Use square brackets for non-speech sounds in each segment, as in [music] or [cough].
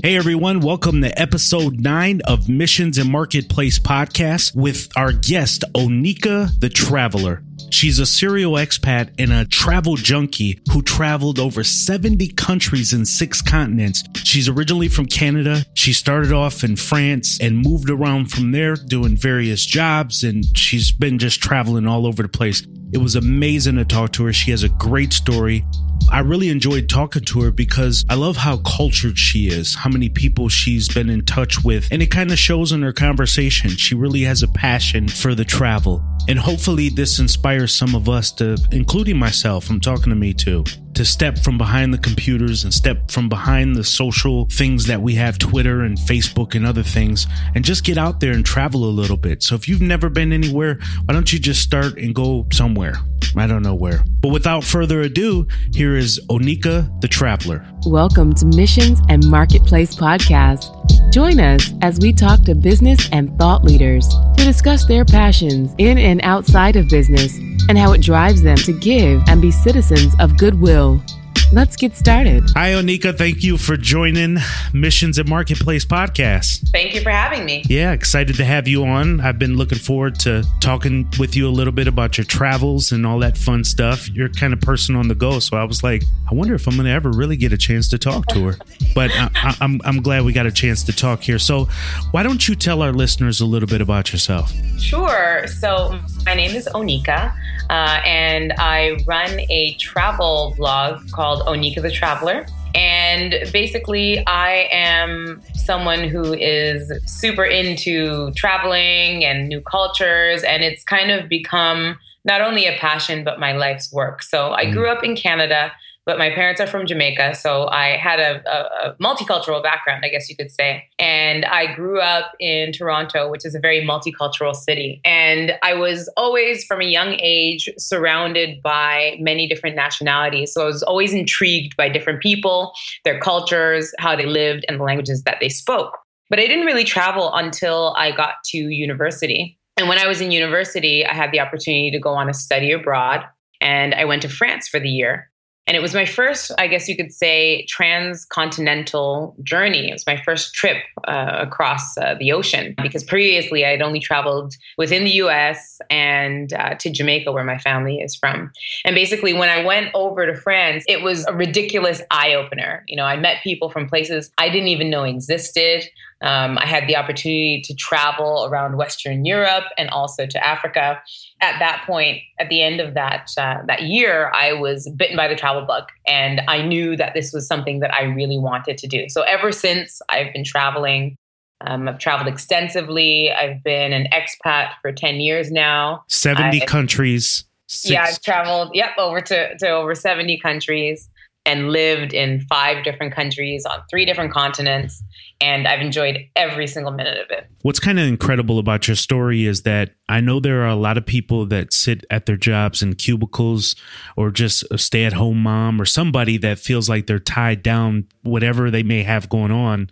Hey everyone, welcome to episode nine of Missions and Marketplace podcast with our guest, Oneika the Traveller. She's a serial expat and a travel junkie who traveled over 70 countries and six continents. She's originally from Canada. She started off in France and moved around from there doing various jobs, and she's been just traveling all over the place. It was amazing to talk to her. She has a great story. I really enjoyed talking to her because I love how cultured she is, how many people she's been in touch with, and it kind of shows in her conversation. She really has a passion for the travel. And hopefully, this inspires some of us to, including myself, I'm talking to me too, to step from behind the computers and step from behind the social things that we have Twitter and Facebook and other things and just get out there and travel a little bit. So if you've never been anywhere, why don't you just start and go somewhere? I don't know where. But without further ado, here is Oneika the Traveller. Welcome to Missions and Marketplace Podcast. Join us as we talk to business and thought leaders to discuss their passions in and outside of business and how it drives them to give and be citizens of goodwill. Let's get started. Hi, Oneika. Thank you for joining Missions and Marketplace podcast. Thank you for having me. Yeah, excited to have you on. I've been looking forward to talking with you a little bit about your travels and all that fun stuff. You're kind of person on the go, so I was like, I wonder if I'm going to ever really get a chance to talk to her. But I, I, I'm I'm glad we got a chance to talk here. So, why don't you tell our listeners a little bit about yourself? Sure. So, my name is Oneika, uh, and I run a travel blog called Oneika the Traveller. And basically, I am someone who is super into traveling and new cultures, and it's kind of become not only a passion, but my life's work. So, I mm. grew up in Canada but my parents are from Jamaica. So I had a, a, a, multicultural background, I guess you could say. And I grew up in Toronto, which is a very multicultural city. And I was always, from a young age, surrounded by many different nationalities. So I was always intrigued by different people, their cultures, how they lived, and the languages that they spoke. But I didn't really travel until I got to university. And when I was in university, I had the opportunity to go on a study abroad. And I went to France for the year. And it was my first, I guess you could say, transcontinental journey. It was my first trip uh, across uh, the ocean because previously I had only traveled within the US and uh, to Jamaica, where my family is from. And basically, when I went over to France, it was a ridiculous eye opener. You know, I met people from places I didn't even know existed. Um, I had the opportunity to travel around Western Europe and also to Africa. At that point, at the end of that uh, that year, I was bitten by the travel bug, and I knew that this was something that I really wanted to do. So ever since, I've been traveling. Um, I've traveled extensively. I've been an expat for ten years now. Seventy I, countries. Six. Yeah, I've traveled. Yep, over to to over seventy countries and lived in five different countries on three different continents. And I've enjoyed every single minute of it. What's kind of incredible about your story is that I know there are a lot of people that sit at their jobs in cubicles or just a stay at home mom or somebody that feels like they're tied down, whatever they may have going on.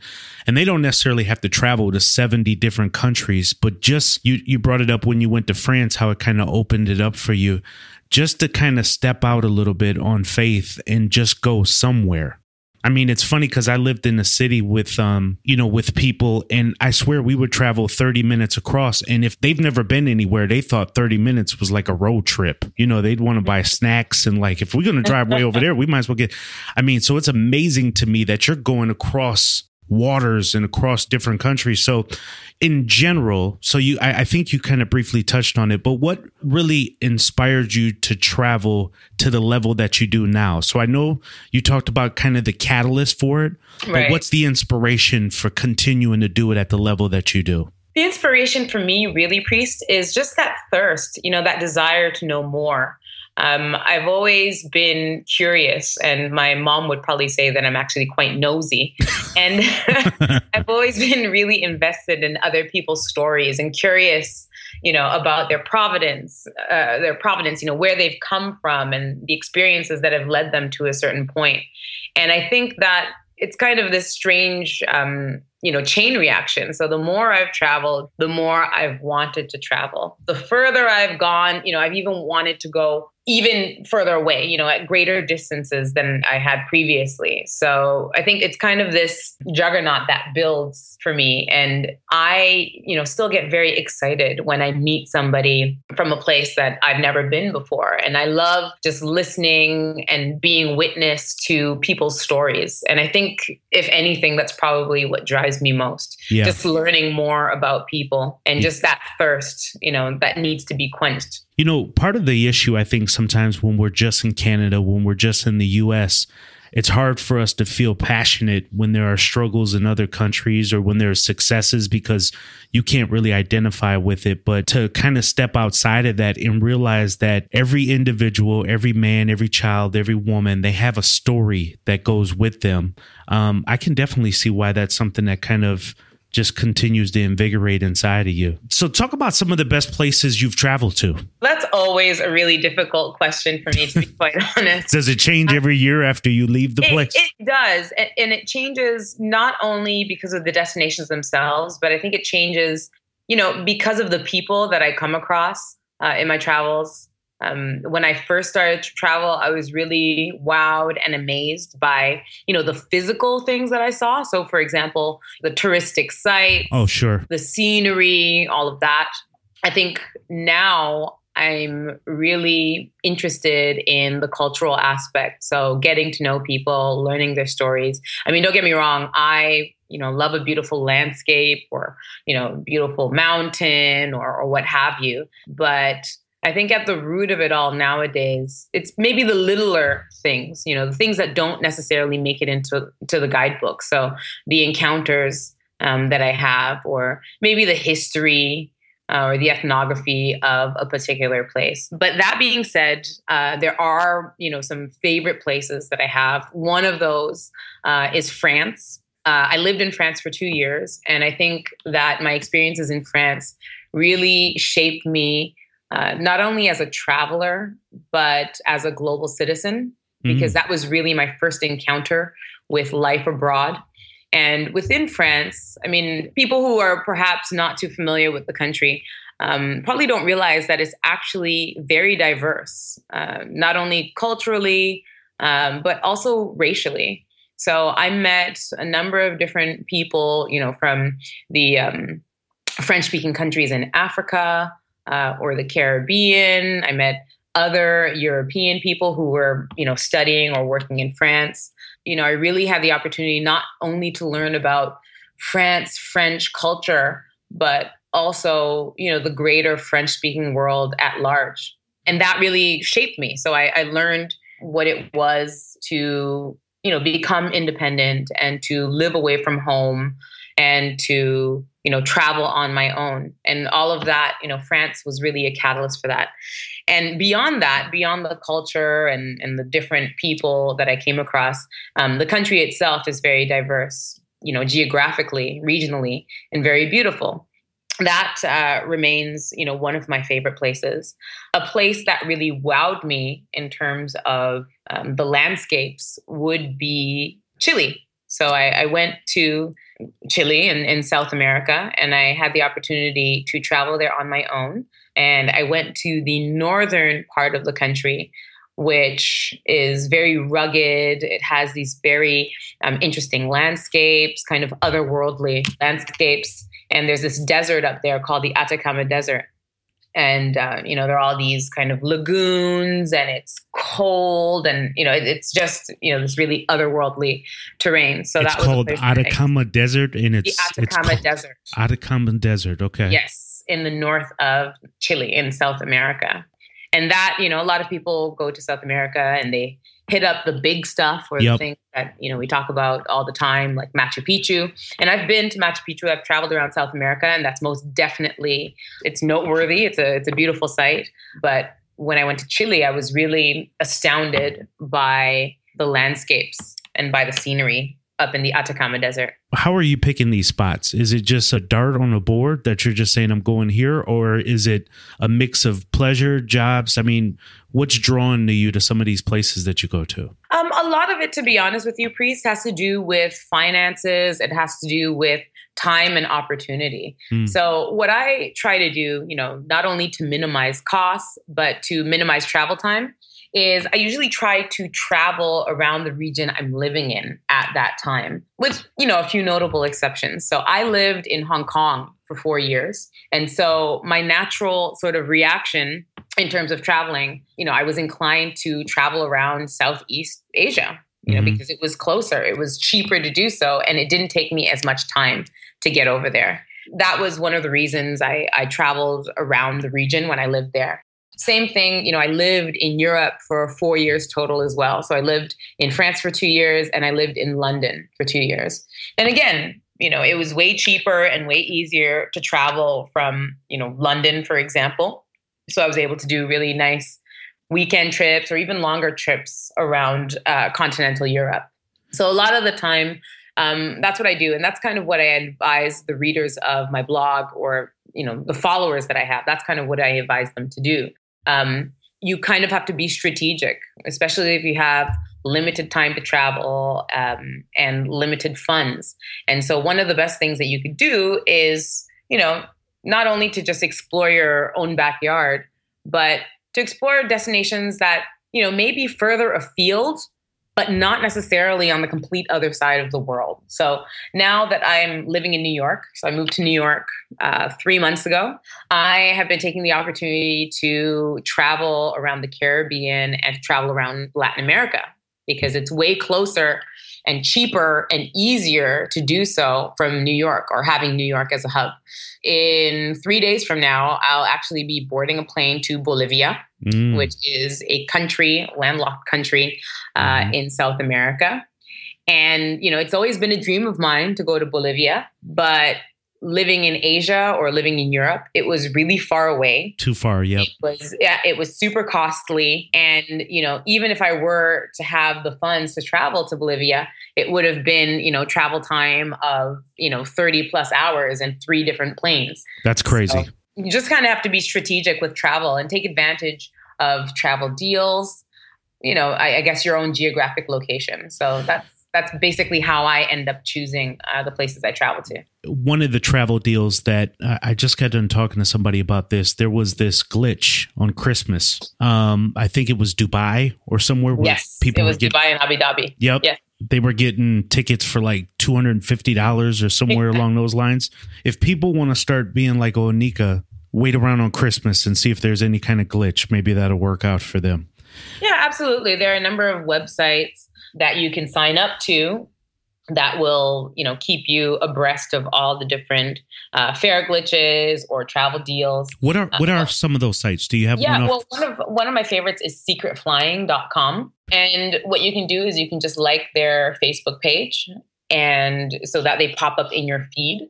And they don't necessarily have to travel to 70 different countries, but just you, you brought it up when you went to France, how it kind of opened it up for you just to kind of step out a little bit on faith and just go somewhere. I mean, it's funny because I lived in a city with, um, you know, with people, and I swear we would travel 30 minutes across. And if they've never been anywhere, they thought 30 minutes was like a road trip. You know, they'd want to buy snacks and like, if we're going to drive way over [laughs] there, we might as well get. I mean, so it's amazing to me that you're going across waters and across different countries. So, in general, so you, I, I, think you kind of briefly touched on it, but what really inspired you to travel to the level that you do now? So, I know you talked about kind of the catalyst for it, right. but what's the inspiration for continuing to do it at the level that you do? The inspiration for me, really, Priest, is just that thirst, you know, that desire to know more. Um, I've always been curious, and my mom would probably say that I'm actually quite nosy. [laughs] and [laughs] I've always been really invested in other people's stories and curious, you know, about their providence, uh, their providence, you know, where they've come from and the experiences that have led them to a certain point. And I think that it's kind of this strange um, you know, chain reaction. So the more I've traveled, the more I've wanted to travel. The further I've gone, you know, I've even wanted to go even further away, you know, at greater distances than I had previously. So I think it's kind of this juggernaut that builds for me. And I, you know, still get very excited when I meet somebody from a place that I've never been before. And I love just listening and being witness to people's stories. And I think, if anything, that's probably what drives me most. Yeah. Just learning more about people and just that thirst, you know, that needs to be quenched. You know, part of the issue I think sometimes when we're just in Canada, when we're just in the US, it's hard for us to feel passionate when there are struggles in other countries or when there are successes because you can't really identify with it. But to kind of step outside of that and realize that every individual, every man, every child, every woman, they have a story that goes with them. Um, I can definitely see why that's something that kind of just continues to invigorate inside of you. So, talk about some of the best places you've traveled to. That's always a really difficult question for me, to be [laughs] quite honest. Does it change every year after you leave the it, place? It does. And it changes not only because of the destinations themselves, but I think it changes, you know, because of the people that I come across uh, in my travels. Um, when I first started to travel, I was really wowed and amazed by, you know, the physical things that I saw. So, for example, the touristic sites. Oh, sure. The scenery, all of that. I think now I'm really interested in the cultural aspect. So, getting to know people, learning their stories. I mean, don't get me wrong. I you know love a beautiful landscape or you know beautiful mountain or, or what have you but I think at the root of it all nowadays, it's maybe the littler things, you know, the things that don't necessarily make it into to the guidebook. So the encounters um, that I have, or maybe the history uh, or the ethnography of a particular place. But that being said, uh, there are, you know, some favorite places that I have. One of those uh, is France. Uh, I lived in France for two years, and I think that my experiences in France really shaped me uh, not only as a traveler, but as a global citizen, because mm. that was really my first encounter with life abroad. And within France, I mean, people who are perhaps not too familiar with the country um, probably don't realize that it's actually very diverse, uh, not only culturally, um, but also racially. So I met a number of different people, you know, from the um, French speaking countries in Africa, uh, or the Caribbean. I met other European people who were, you know, studying or working in France. You know, I really had the opportunity not only to learn about France, French culture, but also, you know, the greater French speaking world at large. And that really shaped me. So I, I learned what it was to, you know, become independent and to live away from home and to you know travel on my own. And all of that you know france was really a catalyst for that. And beyond that beyond the culture and and the different people that i came across um, the country itself is very diverse you know geographically regionally and very beautiful. That uh, remains you know one of my favorite places. A place that really wowed me in terms of um, the landscapes would be chile. So I, I went to Chile in, in South America, and I had the opportunity to travel there on my own. And I went to the northern part of the country, which is very rugged. It has these very um, interesting landscapes, kind of otherworldly landscapes. And there's this desert up there called the Atacama Desert and uh, you know there are all these kind of lagoons and it's cold and you know it, it's just you know this really otherworldly terrain. So it's that was called atacama desert and it's the atacama it's desert. Atacama desert okay. Yes in the north of chile in south america. And that you know a lot of people go to south america and they hit up the big stuff or yep. the things that you know we talk about all the time, like Machu Picchu. And I've been to Machu Picchu. I've traveled around South America, and that's most definitely it's noteworthy. It's a it's a beautiful site. But when I went to Chile, I was really astounded by the landscapes and by the scenery up in the Atacama Desert. How are you picking these spots? Is it just a dart on a board that you're just saying I'm going here, or is it a mix of pleasure, jobs? I mean, what's drawn to you to some of these places that you go to? Um, a lot of it, to be honest with you, priest, has to do with finances. It has to do with time and opportunity. Mm. So what I try to do, you know, not only to minimize costs, but to minimize travel time is I usually try to travel around the region I'm living in at that time with, you know, a few notable exceptions. So I lived in Hong Kong for 4 years. And so my natural sort of reaction in terms of traveling, you know, I was inclined to travel around Southeast Asia, you know, mm-hmm. because it was closer, it was cheaper to do so, and it didn't take me as much time to get over there. That was one of the reasons I, I traveled around the region when I lived there. Same thing, you know, I lived in Europe for four years total as well. So I lived in France for two years and I lived in London for two years. And again, you know, it was way cheaper and way easier to travel from, you know, London, for example. So I was able to do really nice weekend trips or even longer trips around uh, continental Europe. So a lot of the time, um, that's what I do, and that's kind of what I advise the readers of my blog or you know the followers that I have. That's kind of what I advise them to do um, you kind of have to be strategic, especially if you have limited time to travel um, and limited funds. And so, one of the best things that you could do is, you know, not only to just explore your own backyard, but to explore destinations that, you know, may be further afield but not necessarily on the complete other side of the world. So now that I'm living in New York, so I moved to New York uh, three months ago, I have been taking the opportunity to travel around the Caribbean and travel around Latin America because it's way closer and cheaper and easier to do so from New York or having New York as a hub. In three days from now, I'll actually be boarding a plane to Bolivia, mm. which is a country, landlocked country uh, mm. in South America. And, you know, it's always been a dream of mine to go to Bolivia, but living in Asia or living in Europe, it was really far away. Too far, yep. It was yeah, it was super costly and you know, even if I were to have the funds to travel to Bolivia, it would have been, you know, travel time of, you know, 30 plus hours and three different planes. That's crazy. So you just kind of have to be strategic with travel and take advantage of travel deals, you know, I, I guess your own geographic location. So that's that's basically how I end up choosing uh, the places I travel to. One of the travel deals that uh, I just got done talking to somebody about this. There was this glitch on Christmas. Um, I think it was Dubai or somewhere where yes, people it was Dubai and Abu Dhabi. Yep. Yes. They were getting tickets for like two hundred and fifty dollars or somewhere along those lines. If people want to start being like Oneika, wait around on Christmas and see if there's any kind of glitch. Maybe that'll work out for them. Yeah, absolutely. There are a number of websites that you can sign up to that will you know keep you abreast of all the different uh, fare glitches or travel deals. What are what are uh, some of those sites? Do you have yeah one well one of one of my favorites is secretflying.com and what you can do is you can just like their facebook page and so that they pop up in your feed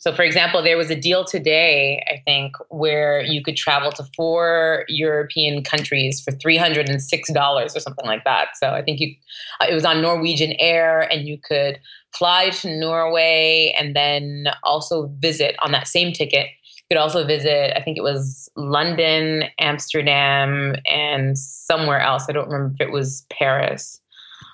so, for example, there was a deal today, I think, where you could travel to four European countries for $306 or something like that. So, I think you, uh, it was on Norwegian Air, and you could fly to Norway and then also visit on that same ticket. You could also visit, I think it was London, Amsterdam, and somewhere else. I don't remember if it was Paris.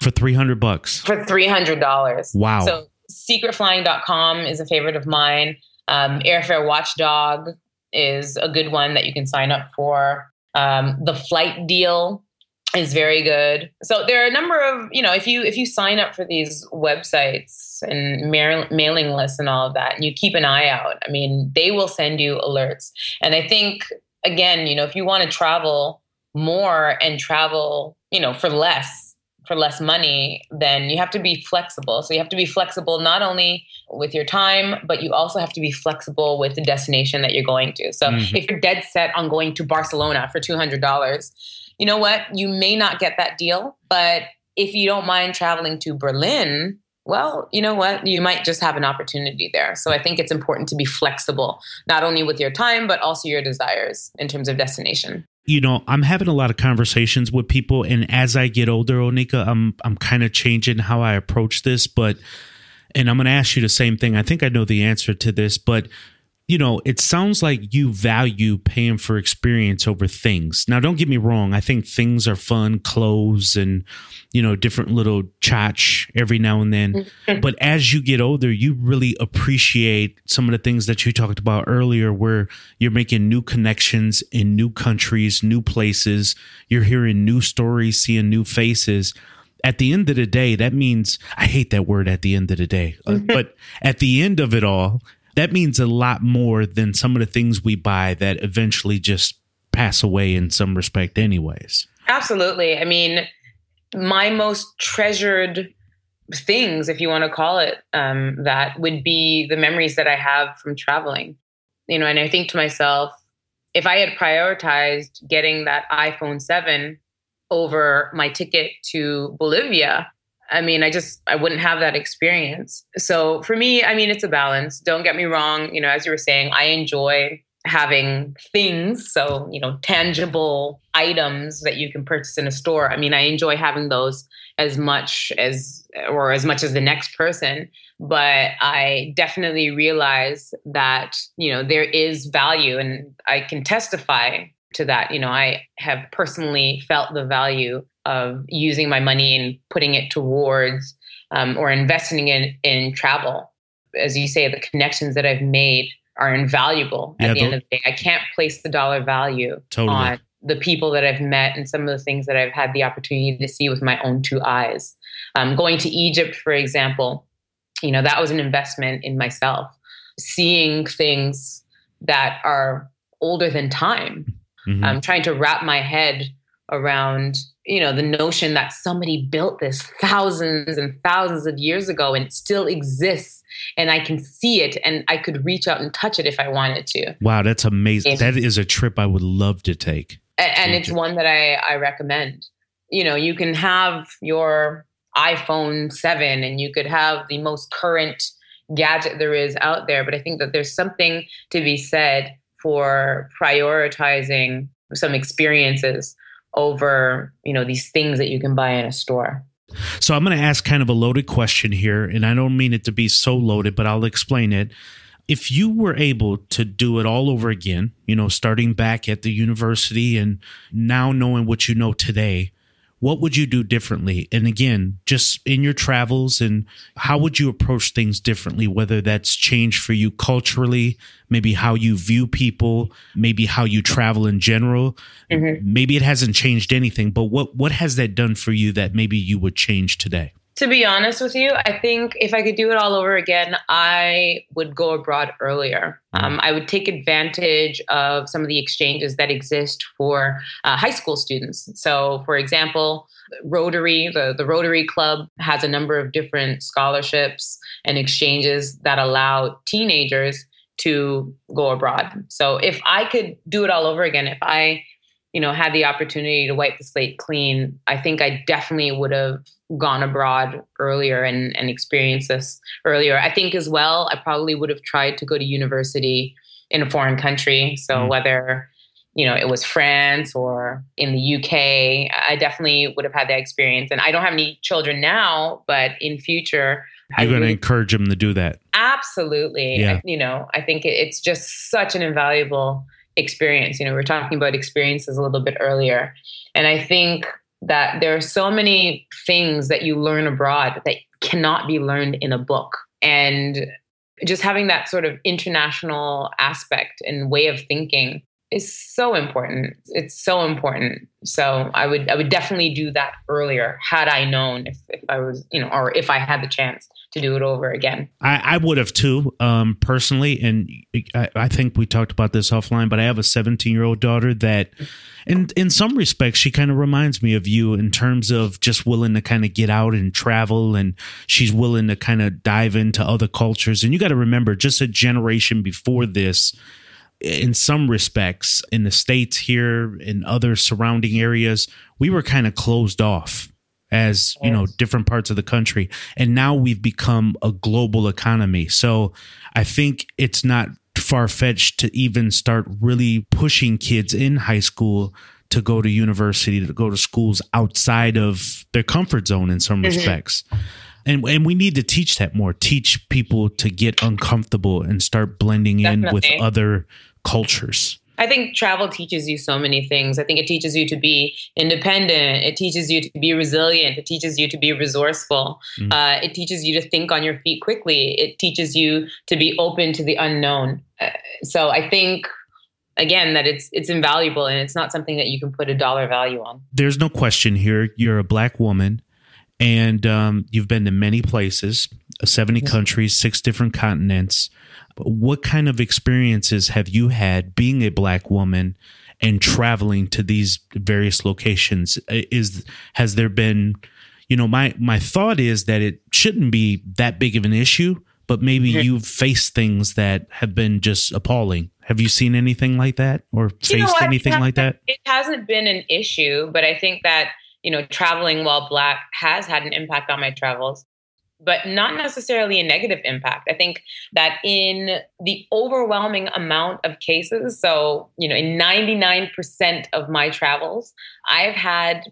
For 300 bucks. For $300. Wow. So, secretflying.com is a favorite of mine. Um, Airfare Watchdog is a good one that you can sign up for. Um, the flight deal is very good. So there are a number of, you know, if you if you sign up for these websites and mail, mailing lists and all of that, and you keep an eye out, I mean, they will send you alerts. And I think again, you know, if you want to travel more and travel, you know, for less, for less money, then you have to be flexible. So you have to be flexible not only with your time, but you also have to be flexible with the destination that you're going to. So mm-hmm. if you're dead set on going to Barcelona for $200, you know what? You may not get that deal, but if you don't mind traveling to Berlin, well, you know what? You might just have an opportunity there. So I think it's important to be flexible, not only with your time, but also your desires in terms of destination. You know, I'm having a lot of conversations with people, and as I get older, Oneika, I'm I'm kind of changing how I approach this. But, and I'm going to ask you the same thing. I think I know the answer to this, but you know, it sounds like you value paying for experience over things. Now, don't get me wrong. I think things are fun, clothes and, you know, different little chach every now and then. [laughs] But as you get older, you really appreciate some of the things that you talked about earlier, where you're making new connections in new countries, new places. You're hearing new stories, seeing new faces at the end of the day, that means I hate that word at the end of the day, uh, [laughs] but at the end of it all, that means a lot more than some of the things we buy that eventually just pass away in some respect, anyways. Absolutely. I mean, my most treasured things, if you want to call it um, that, would be the memories that I have from traveling. You know, and I think to myself, if I had prioritized getting that iPhone 7 over my ticket to Bolivia, I mean, I just I wouldn't have that experience. So for me, I mean, it's a balance. Don't get me wrong. You know, as you were saying, I enjoy having things, so you know, tangible items that you can purchase in a store. I mean, I enjoy having those as much as or as much as the next person. But I definitely realize that you know there is value, and I can testify to that. You know, I have personally felt the value of using my money and putting it towards um, or investing in in travel. As you say, the connections that I've made are invaluable at yeah, the end of the day. I can't place the dollar value totally. on the people that I've met and some of the things that I've had the opportunity to see with my own two eyes. Um, going to Egypt, for example, you know, that was an investment in myself. Seeing things that are older than time, mm-hmm. um, trying to wrap my head around you know the notion that somebody built this thousands and thousands of years ago and it still exists and i can see it and i could reach out and touch it if i wanted to. Wow that's amazing. That is a trip i would love to take. And, and it's one that i i recommend. You know you can have your iphone 7 and you could have the most current gadget there is out there but i think that there's something to be said for prioritizing some experiences over you know these things that you can buy in a store. So i'm going to ask kind of a loaded question here and i don't mean it to be so loaded but i'll explain it. If you were able to do it all over again you know starting back at the university and now knowing what you know today what would you do differently? And again, just in your travels and how would you approach things differently, whether that's changed for you culturally, maybe how you view people, maybe how you travel in general. Mm-hmm. Maybe it hasn't changed anything, but what, what has that done for you that maybe you would change today? To be honest with you, I think if I could do it all over again, I would go abroad earlier. Mm-hmm. Um, I would take advantage of some of the exchanges that exist for uh, high school students. So, for example, Rotary, the, the Rotary Club has a number of different scholarships and exchanges that allow teenagers to go abroad. So, if I could do it all over again, if I you know, had the opportunity to wipe the slate clean, I think I definitely would have gone abroad earlier and, and experienced this earlier. I think as well, I probably would have tried to go to university in a foreign country. So mm. whether, you know, it was France or in the UK, I definitely would have had that experience. And I don't have any children now, but in future, you're going to encourage them to do that. Absolutely. Yeah. I, you know, I think it's just such an invaluable experience. You know, we are talking about experiences a little bit earlier. And I think that there are so many things that you learn abroad that cannot be learned in a book. And just having that sort of international aspect and way of thinking is so important. It's so important. So I would I would definitely do that earlier had I known if, if I was, you know, or if I had the chance to do it over again. I, I would have too, um, personally. And I, I, think we talked about this offline, but I have a 17 year old daughter that, in, in some respects, she kind of reminds me of you in terms of just willing to kind of get out and travel. And she's willing to kind of dive into other cultures. And you got to remember, just a generation before this, in some respects, in the States here, in other surrounding areas, we were kind of closed off as you know different parts of the country and now we've become a global economy so i think it's not far fetched to even start really pushing kids in high school to go to university, to go to schools outside of their comfort zone in some mm-hmm. respects. And, and we need to teach that more, teach people to get uncomfortable and start blending Definitely. in with other cultures. I think travel teaches you so many things. I think it teaches you to be independent. It teaches you to be resilient. It teaches you to be resourceful. Mm. Uh, it teaches you to think on your feet quickly. It teaches you to be open to the unknown. Uh, so I think again that it's it's invaluable and it's not something that you can put a dollar value on. There's no question here. You're a black woman, and um, you've been to many places, 70 countries, six different continents what kind of experiences have you had being a black woman and traveling to these various locations? Is has there been, you know, my my thought is that it shouldn't be that big of an issue, but maybe mm-hmm. you've faced things that have been just appalling. Have you seen anything like that or faced anything like that? It hasn't been an issue, but I think that you know traveling while black has had an impact on my travels but not necessarily a negative impact. I think that in the overwhelming amount of cases, so, you know, in 99% of my travels, I've had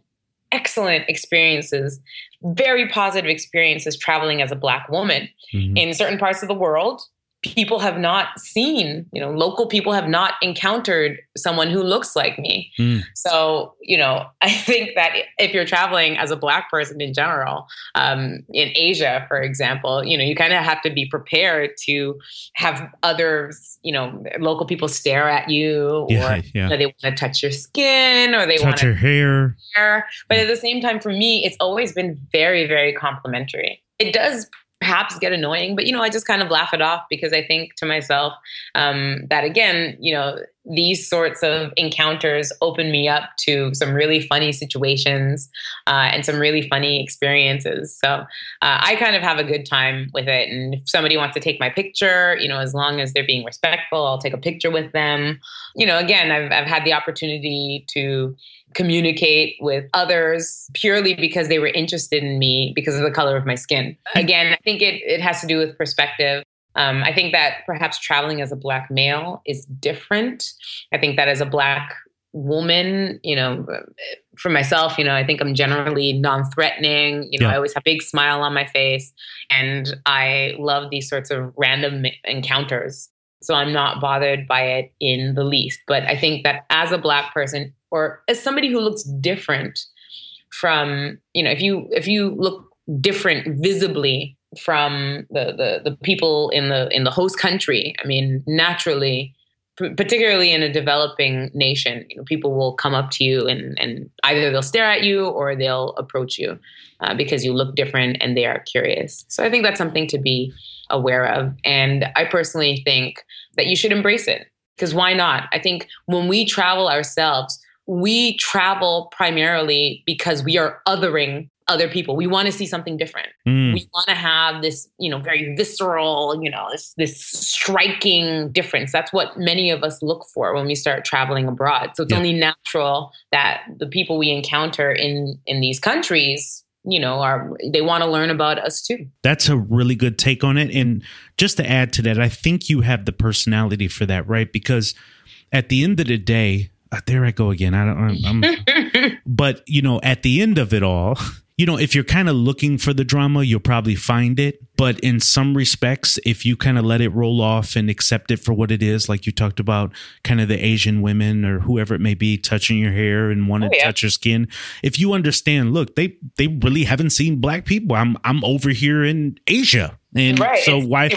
excellent experiences, very positive experiences traveling as a Black woman mm-hmm. in certain parts of the world people have not seen, you know, local people have not encountered someone who looks like me. Mm. So, you know, [laughs] I think that if you're traveling as a Black person in general, um, in Asia, for example, you know, you kind of have to be prepared to have others, you know, local people stare at you yeah, or yeah. You know, they want to touch your skin or they want to touch your hair. hair. But at the same time, for me, it's always been very, very complimentary. It does perhaps get annoying, but you know, I just kind of laugh it off because I think to myself um, that again, you know, these sorts of encounters open me up to some really funny situations uh, and some really funny experiences. So uh, I kind of have a good time with it. And if somebody wants to take my picture, you know, as long as they're being respectful, I'll take a picture with them. You know, again, I've, I've had the opportunity to communicate with others purely because they were interested in me because of the color of my skin. Again, I think it, it has to do with perspective. Um, I think that perhaps traveling as a black male is different. I think that as a black woman, you know, for myself, you know, I think I'm generally non-threatening. You know, yeah. I always have a big smile on my face, and I love these sorts of random encounters. So I'm not bothered by it in the least. But I think that as a black person, or as somebody who looks different from, you know, if you if you look different visibly from the, the the people in the in the host country. I mean, naturally, particularly in a developing nation, you know, people will come up to you and and either they'll stare at you or they'll approach you uh, because you look different and they are curious. So I think that's something to be aware of, and I personally think that you should embrace it because why not? I think when we travel ourselves, we travel primarily because we are othering other people. We want to see something different. Mm. We want to have this, you know, very visceral, you know, this this striking difference. That's what many of us look for when we start traveling abroad. So it's yeah. only natural that the people we encounter in in these countries you know are they want to learn about us too that's a really good take on it and just to add to that i think you have the personality for that right because at the end of the day uh, there i go again i don't i'm [laughs] but you know at the end of it all you know, if you're kind of looking for the drama, you'll probably find it. But in some respects, if you kind of let it roll off and accept it for what it is, like you talked about, kind of the Asian women or whoever it may be touching your hair and wanting oh, yeah. to touch your skin, if you understand, look, they they really haven't seen black people. I'm I'm over here in Asia. And right. so why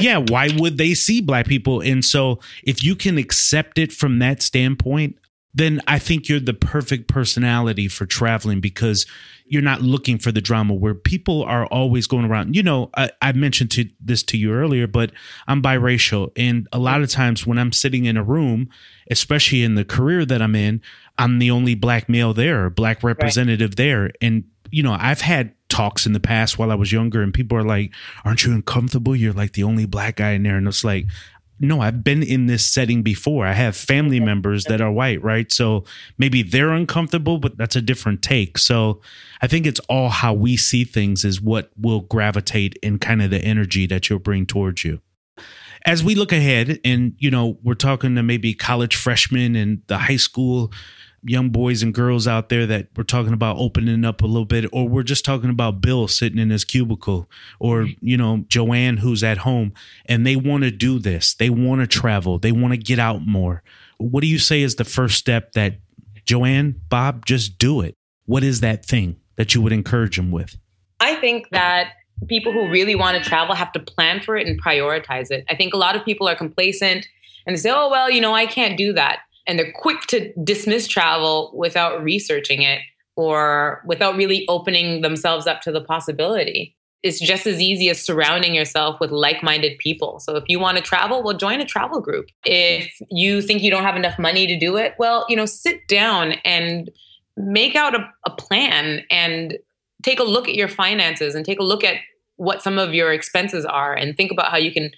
yeah, why would they see black people? And so if you can accept it from that standpoint, then I think you're the perfect personality for traveling because you're not looking for the drama where people are always going around. You know, I, I mentioned to this to you earlier, but I'm biracial. And a lot of times when I'm sitting in a room, especially in the career that I'm in, I'm the only black male there, black representative right. there. And, you know, I've had talks in the past while I was younger, and people are like, Aren't you uncomfortable? You're like the only black guy in there. And it's like, no, I've been in this setting before. I have family members that are white, right? So maybe they're uncomfortable, but that's a different take. So I think it's all how we see things is what will gravitate in kind of the energy that you'll bring towards you. as we look ahead and you know we're talking to maybe college freshmen and the high school young boys and girls out there that we're talking about opening up a little bit or we're just talking about bill sitting in his cubicle or you know joanne who's at home and they want to do this. They want to travel. They want to get out more. What do you say is the first step that joanne bob just do it? What is that thing that you would encourage them with? I think that people who really want to travel have to plan for it and prioritize it. I think a lot of people are complacent and they say, oh, well, you know, I can't do that. And they're quick to dismiss travel without researching it or without really opening themselves up to the possibility. It's just as easy as surrounding yourself with like minded people. So if you want to travel, well, join a travel group. If you think you don't have enough money to do it, well, you know, sit down and make out a, a plan and take a look at your finances and take a look at what some of your expenses are and think about how you can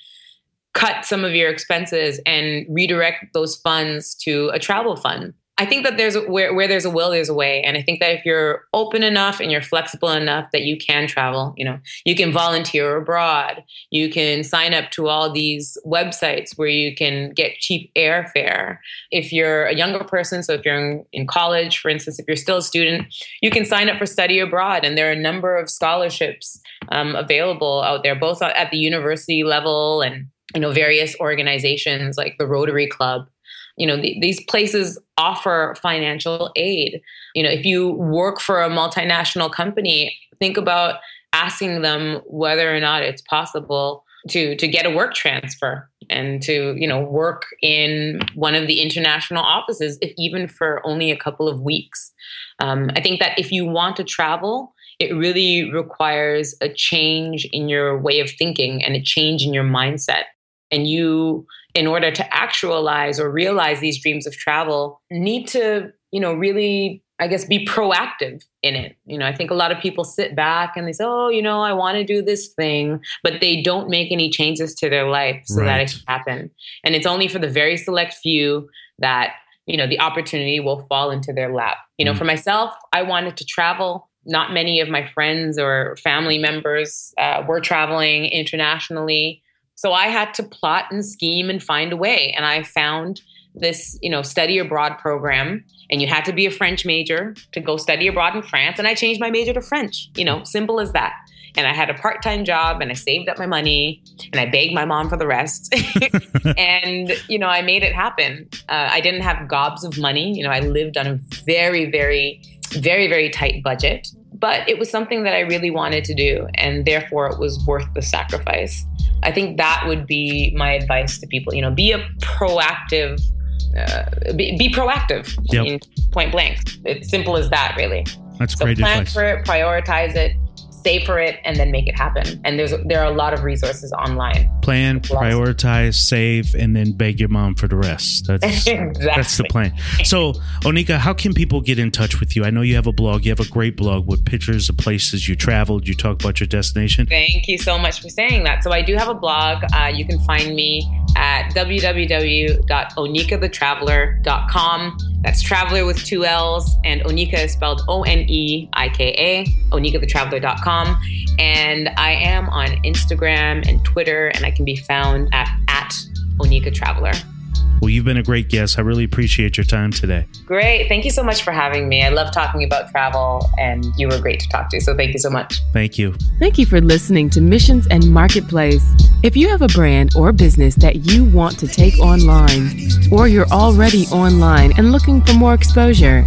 cut some of your expenses and redirect those funds to a travel fund. I think that there's where where there's a will, there's a way, and I think that if you're open enough and you're flexible enough that you can travel, you know, you can volunteer abroad, you can sign up to all these websites where you can get cheap airfare. If you're a younger person, so if you're in, in college, for instance, if you're still a student, you can sign up for study abroad, and there are a number of scholarships um, available out there, both at the university level and you know various organizations like the Rotary Club. You know the, these places offer financial aid. You know if you work for a multinational company think about asking them whether or not it's possible to to get a work transfer and to you know work in one of the international offices if even for only a couple of weeks. Um, i think that if you want to travel it really requires a change in your way of thinking and a change in your mindset and you in order to actualize or realize these dreams of travel need to you know really i guess be proactive in it. You know i think a lot of people sit back and they say oh you know i want to do this thing but they don't make any changes to their life so right. that it can happen. And it's only for the very select few that you know the opportunity will fall into their lap. You know mm. for myself i wanted to travel. Not many of my friends or family members uh, were traveling internationally so I had to plot and scheme and find a way. And I found this, you know, study abroad program. And you had to be a French major to go study abroad in France. And I changed my major to French, you know, simple as that. And I had a part time job and I saved up my money and I begged my mom for the rest. [laughs] and, you know, I made it happen. Uh, I didn't have gobs of money. You know, I lived on a very, very, very, very tight budget but it was something that I really wanted to do, and therefore it was worth the sacrifice. I think that would be my advice to people. You know, be a proactive, uh, be, be, proactive. Yep. point blank. It's simple as that, really. That's so great plan advice. for it, prioritize it, save for it and then make it happen. And there's there are a lot of resources online. Plan, prioritize, save, and then beg your mom for the rest. That's exactly. [laughs] that's the plan. So, Oneika, how can people get in touch with you? I know you have a blog. You have a great blog with pictures of places you traveled. You talk about your destination. Thank you so much for saying that. So I do have a blog. Uh, you can find me at www.oneikathetraveller.com. That's traveler with two L's, and Oneika is spelled O N E I K A, oneikathetraveller.com. And I am on Instagram and Twitter, and I can be found at, at Oneika Traveler. Well, you've been a great guest. I really appreciate your time today. Great. Thank you so much for having me. I love talking about travel, and you were great to talk to. So thank you so much. Thank you. Thank you for listening to Missions and Marketplace. If you have a brand or business that you want to take online, or you're already online and looking for more exposure,